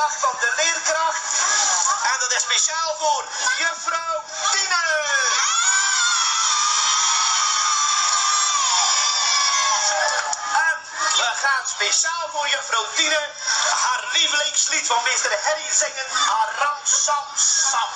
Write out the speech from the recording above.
dag van de leerkracht. En dat is speciaal voor juffrouw Tine. En we gaan speciaal voor juffrouw Tine haar lievelingslied van meester Harry zingen. Aram Sam Sam.